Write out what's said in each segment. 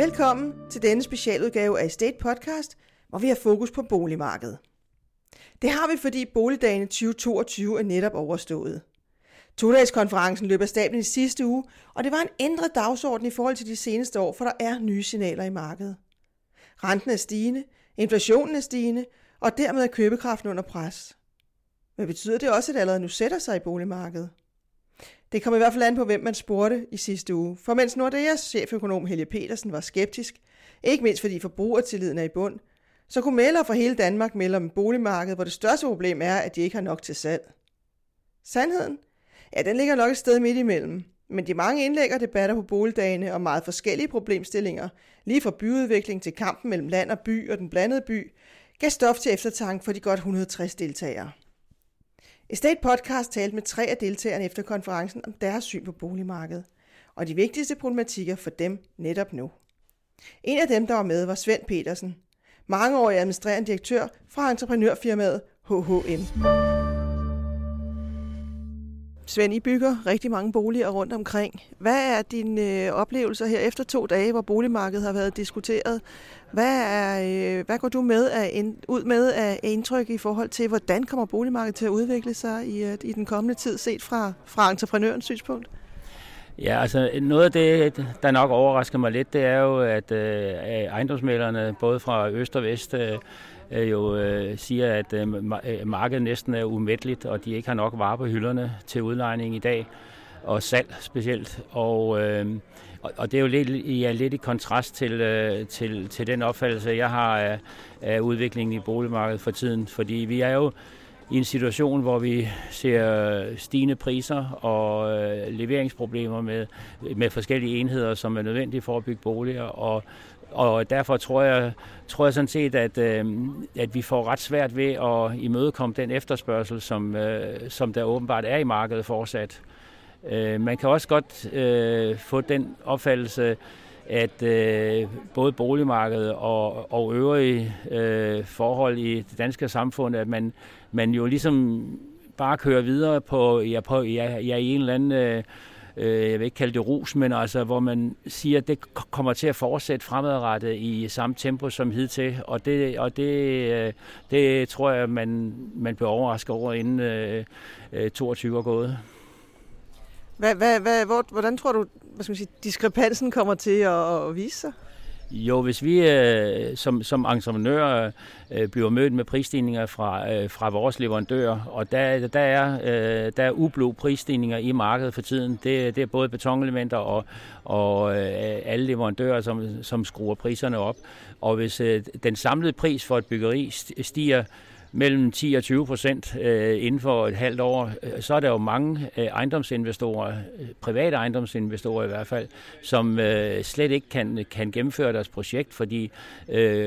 Velkommen til denne specialudgave af Estate Podcast, hvor vi har fokus på boligmarkedet. Det har vi, fordi Boligdagene 2022 er netop overstået. Todagskonferencen løb af stablen i sidste uge, og det var en ændret dagsorden i forhold til de seneste år, for der er nye signaler i markedet. Renten er stigende, inflationen er stigende, og dermed er købekraften under pres. Men betyder det også, at det allerede nu sætter sig i boligmarkedet? Det kom i hvert fald an på, hvem man spurgte i sidste uge. For mens Nordeas cheføkonom Helge Petersen var skeptisk, ikke mindst fordi forbrugertilliden er i bund, så kunne mælere fra hele Danmark melde om boligmarkedet, hvor det største problem er, at de ikke har nok til salg. Sandheden? Ja, den ligger nok et sted midt imellem. Men de mange indlæg og debatter på boligdagene om meget forskellige problemstillinger, lige fra byudvikling til kampen mellem land og by og den blandede by, gav stof til eftertanke for de godt 160 deltagere. Estate Podcast talte med tre af deltagerne efter konferencen om deres syn på boligmarkedet, og de vigtigste problematikker for dem netop nu. En af dem, der var med, var Svend Petersen, mangeårig administrerende direktør fra entreprenørfirmaet HHM. Svend, I bygger rigtig mange boliger rundt omkring. Hvad er dine øh, oplevelser her efter to dage, hvor boligmarkedet har været diskuteret? Hvad, er, øh, hvad går du med af, ind, ud med af indtryk i forhold til, hvordan kommer boligmarkedet til at udvikle sig i, øh, i den kommende tid, set fra, fra entreprenørens synspunkt? Ja, altså noget af det, der nok overrasker mig lidt, det er jo, at øh, ejendomsmælerne både fra øst og vest øh, øh jo øh, siger, at øh, øh markedet næsten er umætteligt, og de ikke har nok varer på hylderne til udlejning i dag, og salg specielt. Og, øh, og det er jo lidt, ja, lidt i kontrast til, øh, til, til den opfattelse, jeg har af, af udviklingen i boligmarkedet for tiden, fordi vi er jo i en situation, hvor vi ser stigende priser og øh, leveringsproblemer med, med forskellige enheder, som er nødvendige for at bygge boliger, og og derfor tror jeg, tror jeg sådan set, at, øh, at vi får ret svært ved at imødekomme den efterspørgsel, som, øh, som der åbenbart er i markedet fortsat. Øh, man kan også godt øh, få den opfattelse, at øh, både boligmarkedet og, og øvrige øh, forhold i det danske samfund, at man, man jo ligesom bare kører videre på, ja, på ja, ja, i en eller anden øh, øh jeg vil ikke kalde det rus, men altså, hvor man siger, at det kommer til at fortsætte fremadrettet i samme tempo som hidtil, og det, og det, øh, det tror jeg, man, man bliver overrasket over, inden øh, øh 22 er gået. Hvad, hvad, hvad, hvordan tror du, hvad skal man sige, diskrepansen kommer til at, at vise sig? Jo, hvis vi øh, som, som entreprenører øh, bliver mødt med prisstigninger fra, øh, fra vores leverandører, og der, der, er, øh, der er ublå prisstigninger i markedet for tiden. Det, det er både betonelementer og, og øh, alle leverandører, som, som skruer priserne op. Og hvis øh, den samlede pris for et byggeri stiger mellem 10 og 20 procent øh, inden for et halvt år, øh, så er der jo mange øh, ejendomsinvestorer, øh, private ejendomsinvestorer i hvert fald, som øh, slet ikke kan, kan gennemføre deres projekt, fordi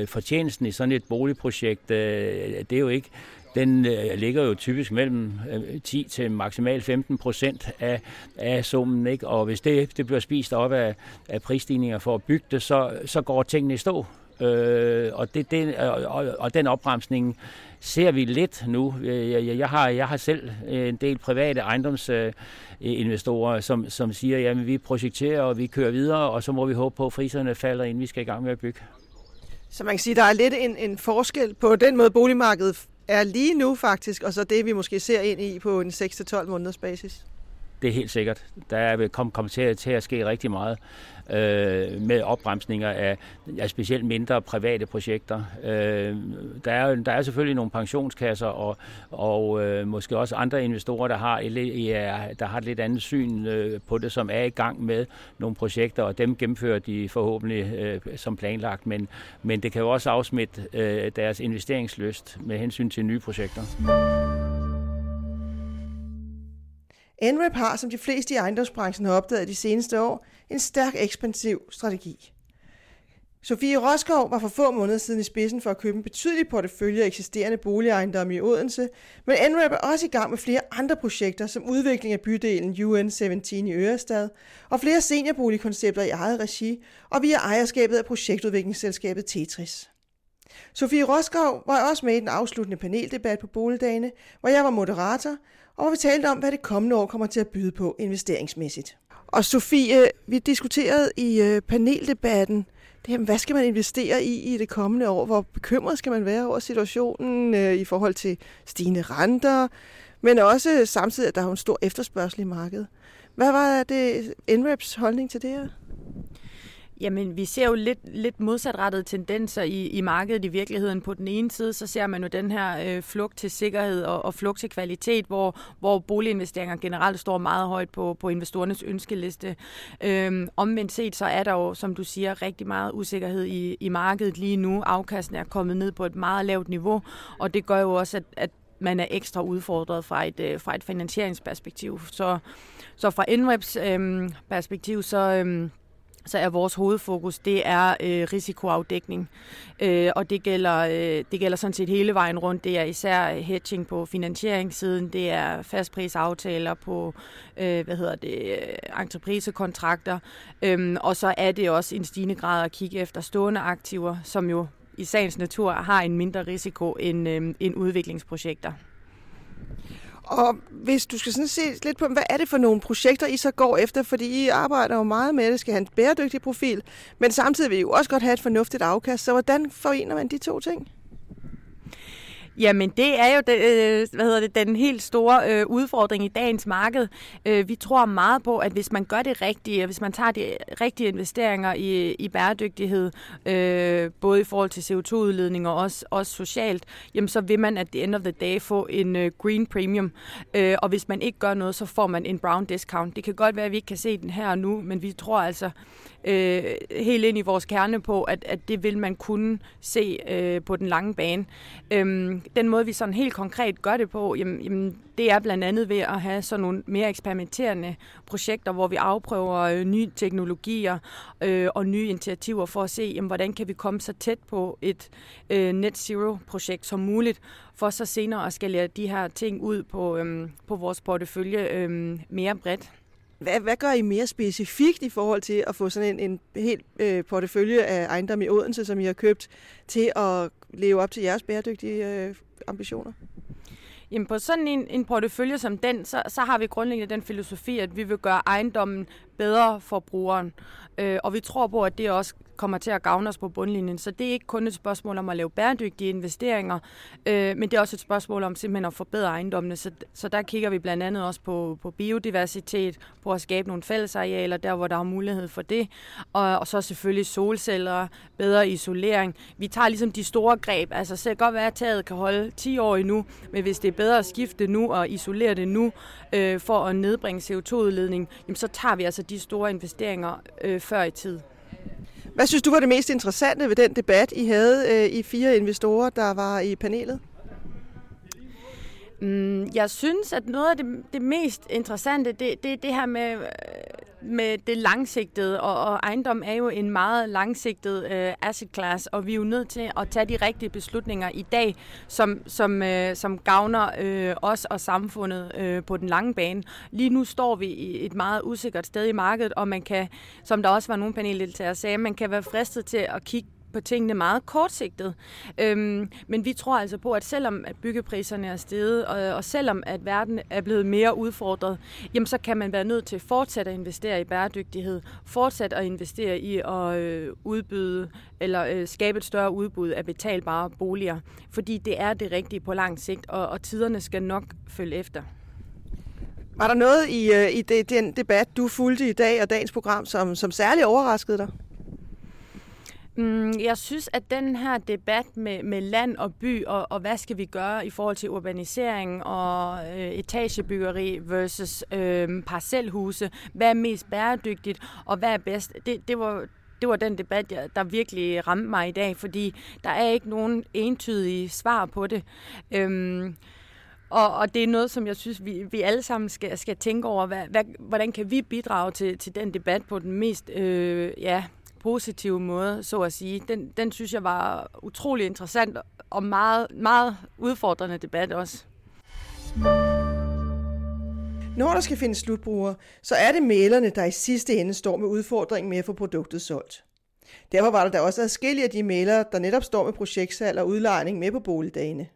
fortjenesten i sådan et boligprojekt, det er jo ikke den øh, ligger jo typisk mellem øh, 10 til maksimalt 15 procent af, af summen. Ikke? Og hvis det, det bliver spist op af, af prisstigninger for at bygge det, så, så går tingene i stå. Øh, og, det, det, og, og den opbremsning ser vi lidt nu. Øh, jeg, jeg, har, jeg har selv en del private ejendomsinvestorer, øh, som, som siger, at vi projekterer og vi kører videre, og så må vi håbe på, at friserne falder, inden vi skal i gang med at bygge. Så man kan sige, at der er lidt en, en forskel på den måde, boligmarkedet er lige nu faktisk, og så det, vi måske ser ind i på en 6-12 måneders basis? Det er helt sikkert. Der er kommet kom til, til at ske rigtig meget øh, med opbremsninger af, af specielt mindre private projekter. Øh, der, er, der er selvfølgelig nogle pensionskasser og, og øh, måske også andre investorer, der har, ja, der har et lidt andet syn øh, på det, som er i gang med nogle projekter, og dem gennemfører de forhåbentlig øh, som planlagt. Men, men det kan jo også afsmitte øh, deres investeringsløst med hensyn til nye projekter. NREP har, som de fleste i ejendomsbranchen har opdaget de seneste år, en stærk ekspansiv strategi. Sofie Roskov var for få måneder siden i spidsen for at købe en betydelig portefølje af eksisterende boligejendomme i Odense, men NREP er også i gang med flere andre projekter, som udvikling af bydelen UN17 i Ørestad, og flere seniorboligkoncepter i eget regi, og via ejerskabet af projektudviklingsselskabet Tetris. Sofie Roskov var også med i den afsluttende paneldebat på boligdagene, hvor jeg var moderator, og vi talte om, hvad det kommende år kommer til at byde på investeringsmæssigt. Og Sofie, vi diskuterede i øh, paneldebatten det her, hvad skal man investere i i det kommende år? Hvor bekymret skal man være over situationen øh, i forhold til stigende renter, men også samtidig, at der er en stor efterspørgsel i markedet. Hvad var det NREPs holdning til det her? Jamen, vi ser jo lidt, lidt modsatrettede tendenser i, i markedet i virkeligheden. På den ene side, så ser man jo den her øh, flugt til sikkerhed og, og flugt til kvalitet, hvor, hvor boliginvesteringer generelt står meget højt på, på investorernes ønskeliste. Øhm, omvendt set, så er der jo, som du siger, rigtig meget usikkerhed i, i markedet lige nu. Afkasten er kommet ned på et meget lavt niveau, og det gør jo også, at, at man er ekstra udfordret fra et, øh, fra et finansieringsperspektiv. Så, så fra NREPs øhm, perspektiv, så... Øhm, så er vores hovedfokus, det er øh, risikoafdækning. Øh, og det gælder, øh, det gælder sådan set hele vejen rundt. Det er især øh, hedging på finansieringssiden, det er fastprisaftaler på, øh, hvad hedder det, øh, entreprisekontrakter. Øh, og så er det også en stigende grad at kigge efter stående aktiver, som jo i sagens natur har en mindre risiko end, øh, end udviklingsprojekter. Og hvis du skal sådan se lidt på, hvad er det for nogle projekter, I så går efter? Fordi I arbejder jo meget med, at det skal have en bæredygtig profil, men samtidig vil I jo også godt have et fornuftigt afkast. Så hvordan forener man de to ting? Jamen, det er jo det, øh, hvad hedder det, den helt store øh, udfordring i dagens marked. Øh, vi tror meget på, at hvis man gør det rigtige, og hvis man tager de rigtige investeringer i, i bæredygtighed, øh, både i forhold til CO2-udledning og også, også socialt, jamen så vil man at the end of the day få en øh, green premium. Øh, og hvis man ikke gør noget, så får man en brown discount. Det kan godt være, at vi ikke kan se den her og nu, men vi tror altså, øh, helt ind i vores kerne på, at, at det vil man kunne se øh, på den lange bane. Øhm, den måde, vi sådan helt konkret gør det på, jamen, jamen, det er blandt andet ved at have sådan nogle mere eksperimenterende projekter, hvor vi afprøver øh, nye teknologier øh, og nye initiativer for at se, jamen, hvordan kan vi komme så tæt på et øh, net zero-projekt som muligt, for så senere at skalere de her ting ud på, øh, på vores portefølje øh, mere bredt. Hvad, hvad gør I mere specifikt i forhold til at få sådan en, en helt øh, portefølje af ejendom i Odense, som I har købt, til at leve op til jeres bæredygtige øh, ambitioner? Jamen på sådan en, en portefølje som den, så, så har vi grundlæggende den filosofi, at vi vil gøre ejendommen bedre for brugeren. Øh, og vi tror på, at det også kommer til at gavne os på bundlinjen. Så det er ikke kun et spørgsmål om at lave bæredygtige investeringer, øh, men det er også et spørgsmål om simpelthen at forbedre ejendommene. Så, så der kigger vi blandt andet også på, på biodiversitet, på at skabe nogle fællesarealer, der hvor der er mulighed for det, og, og så selvfølgelig solceller, bedre isolering. Vi tager ligesom de store greb. Altså, så kan godt være, at taget kan holde 10 år endnu, men hvis det er bedre at skifte nu og isolere det nu, øh, for at nedbringe CO2-udledning, jamen, så tager vi altså de store investeringer øh, før i tid. Hvad synes du var det mest interessante ved den debat, I havde øh, i fire investorer, der var i panelet? Mm, jeg synes, at noget af det, det mest interessante, det er det, det her med, øh, med det langsigtede, og, og ejendom er jo en meget langsigtet øh, asset class, og vi er jo nødt til at tage de rigtige beslutninger i dag, som, som, øh, som gavner øh, os og samfundet øh, på den lange bane. Lige nu står vi i et meget usikkert sted i markedet, og man kan, som der også var nogle paneldeltagere sagde, man kan være fristet til at kigge på tingene meget kortsigtet. Øhm, men vi tror altså på, at selvom at byggepriserne er steget, og, og selvom at verden er blevet mere udfordret, jamen så kan man være nødt til fortsat at investere i bæredygtighed, fortsat at investere i at øh, udbyde eller øh, skabe et større udbud af betalbare boliger, fordi det er det rigtige på lang sigt, og, og tiderne skal nok følge efter. Var der noget i, øh, i det, den debat, du fulgte i dag og dagens program, som, som særligt overraskede dig? Mm, jeg synes, at den her debat med, med land og by, og, og hvad skal vi gøre i forhold til urbanisering og øh, etagebyggeri versus øh, parcelhuse, hvad er mest bæredygtigt, og hvad er bedst, det, det var det var den debat, der virkelig ramte mig i dag, fordi der er ikke nogen entydige svar på det. Øhm, og, og det er noget, som jeg synes, vi, vi alle sammen skal, skal tænke over. Hvad, hvad, hvordan kan vi bidrage til, til den debat på den mest øh, ja, positive måde, så at sige. Den, den synes jeg var utrolig interessant og meget, meget udfordrende debat også. Når der skal findes slutbrugere, så er det malerne, der i sidste ende står med udfordringen med at få produktet solgt. Derfor var der da også adskillige af de malere, der netop står med projektsalg og udlejning med på boligdagene.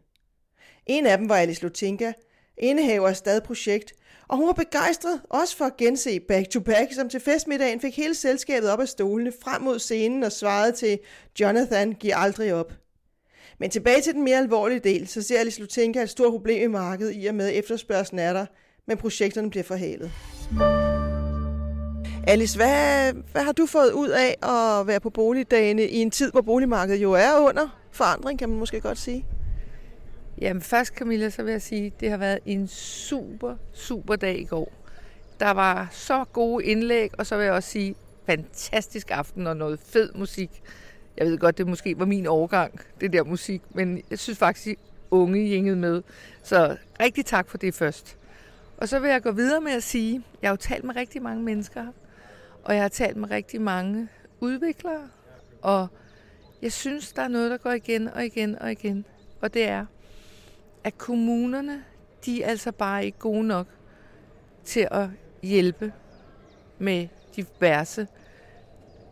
En af dem var Alice Lutinka, indehaver af Stad Projekt, og hun var begejstret også for at gense Back to Back, som til festmiddagen fik hele selskabet op af stolene frem mod scenen og svarede til Jonathan, giv aldrig op. Men tilbage til den mere alvorlige del, så ser Alice Lutinka et stort problem i markedet i og med efterspørgselen er der, men projekterne bliver forhalet. Alice, hvad, hvad har du fået ud af at være på boligdagene i en tid, hvor boligmarkedet jo er under forandring, kan man måske godt sige? Jamen først Camilla, så vil jeg sige, at det har været en super, super dag i går. Der var så gode indlæg, og så vil jeg også sige, fantastisk aften og noget fed musik. Jeg ved godt, det måske var min overgang, det der musik, men jeg synes faktisk, at unge gængede med. Så rigtig tak for det først. Og så vil jeg gå videre med at sige, jeg har jo talt med rigtig mange mennesker, og jeg har talt med rigtig mange udviklere, og jeg synes, der er noget, der går igen og igen og igen. Og det er, at kommunerne, de er altså bare ikke gode nok til at hjælpe med diverse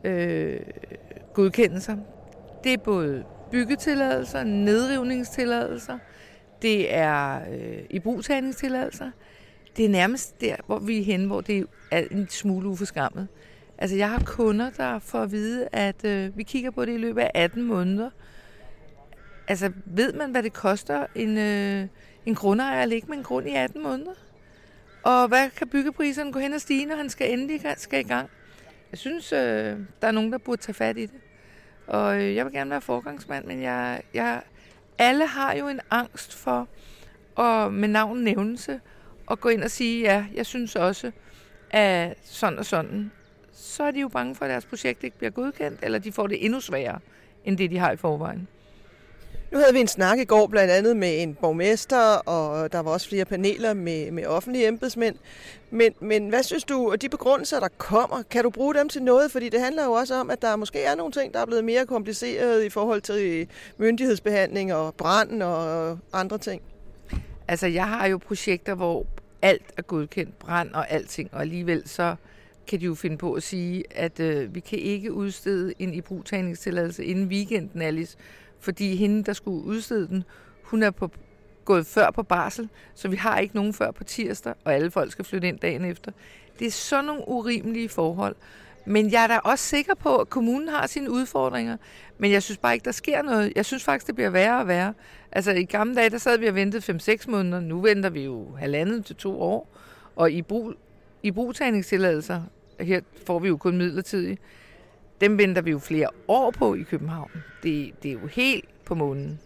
øh, godkendelser. Det er både byggetilladelser, nedrivningstilladelser, det er øh, i. Det er nærmest der, hvor vi er henne, hvor det er en smule uforskammet. Altså, jeg har kunder, der får at vide, at øh, vi kigger på det i løbet af 18 måneder. Altså, ved man, hvad det koster en, øh, en grundejer at ligge med en grund i 18 måneder? Og hvad kan byggepriserne gå hen og stige, når han skal endelig skal i gang? Jeg synes, øh, der er nogen, der burde tage fat i det. Og øh, jeg vil gerne være forgangsmand, men jeg, jeg, alle har jo en angst for at med navn nævnelse og gå ind og sige, ja, jeg synes også, at sådan og sådan. Så er de jo bange for, at deres projekt ikke bliver godkendt, eller de får det endnu sværere, end det de har i forvejen. Nu havde vi en snak i går blandt andet med en borgmester, og der var også flere paneler med, med offentlige embedsmænd. Men, men hvad synes du, og de begrundelser, der kommer, kan du bruge dem til noget? Fordi det handler jo også om, at der måske er nogle ting, der er blevet mere kompliceret i forhold til myndighedsbehandling og brand og andre ting. Altså, jeg har jo projekter, hvor alt er godkendt, brand og alting, og alligevel så kan de jo finde på at sige, at øh, vi kan ikke udstede en ibrugtagningstilladelse inden weekenden, Alice, fordi hende, der skulle udstede den, hun er på, gået før på barsel, så vi har ikke nogen før på tirsdag, og alle folk skal flytte ind dagen efter. Det er sådan nogle urimelige forhold. Men jeg er da også sikker på, at kommunen har sine udfordringer. Men jeg synes bare ikke, der sker noget. Jeg synes faktisk, det bliver værre og værre. Altså i gamle dage, der sad vi og ventede 5-6 måneder. Nu venter vi jo halvandet til to år. Og i, brug, i brugtagningstilladelser, her får vi jo kun midlertidigt, dem venter vi jo flere år på i København. Det, det er jo helt på månen.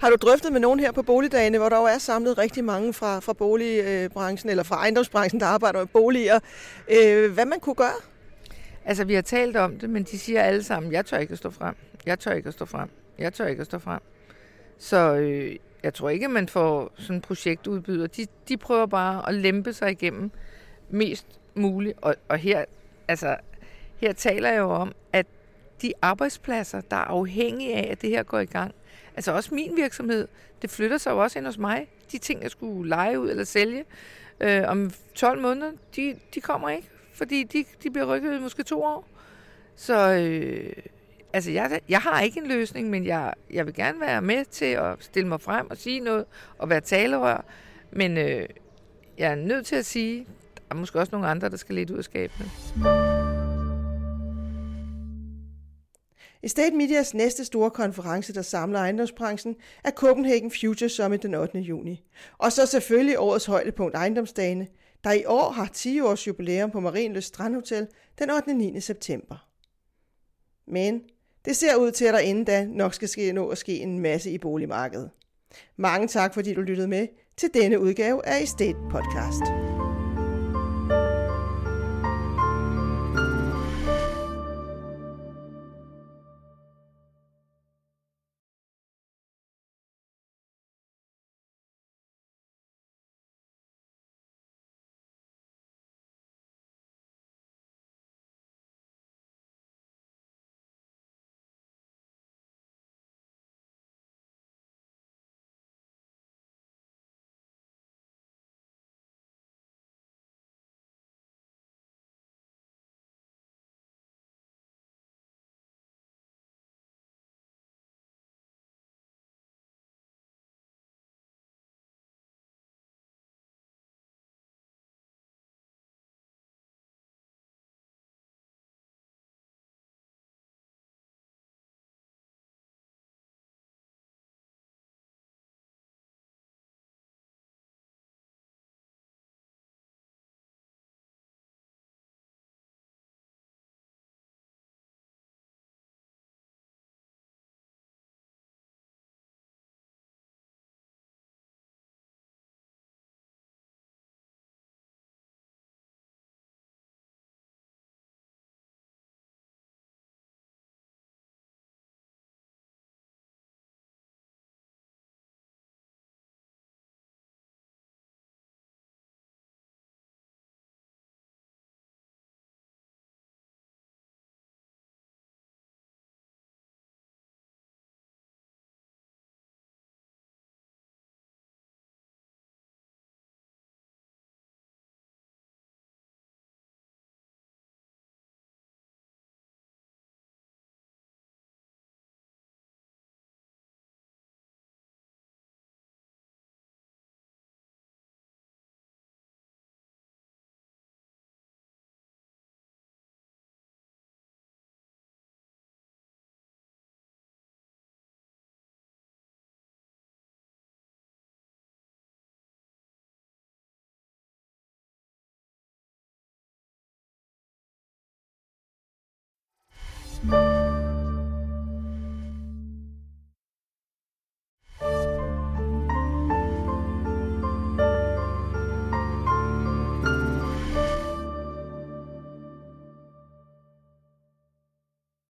Har du drøftet med nogen her på boligdagene, hvor der jo er samlet rigtig mange fra, fra boligbranchen, eller fra ejendomsbranchen, der arbejder med boliger, øh, hvad man kunne gøre? Altså, vi har talt om det, men de siger alle sammen, jeg tør ikke at stå frem. Jeg tør ikke at stå frem. Jeg tør ikke at stå frem. Så øh, jeg tror ikke, at man får sådan en projektudbyder. De, de prøver bare at lempe sig igennem mest muligt. Og, og her, altså, her taler jeg jo om, at de arbejdspladser, der er afhængige af, at det her går i gang, altså også min virksomhed, det flytter sig jo også ind hos mig. De ting, jeg skulle lege ud eller sælge øh, om 12 måneder, de, de kommer ikke, fordi de, de bliver rykket måske to år. Så øh, altså jeg, jeg har ikke en løsning, men jeg, jeg vil gerne være med til at stille mig frem og sige noget og være talerør. Men øh, jeg er nødt til at sige, der er måske også nogle andre, der skal lidt ud af skabene. Estate Medias næste store konference, der samler ejendomsbranchen, er Copenhagen Future Summit den 8. juni. Og så selvfølgelig årets højdepunkt ejendomsdagene, der i år har 10 års jubilæum på Marienløs Strandhotel den 8. og 9. september. Men det ser ud til, at der inden da nok skal ske nå at ske en masse i boligmarkedet. Mange tak, fordi du lyttede med til denne udgave af Estate Podcast.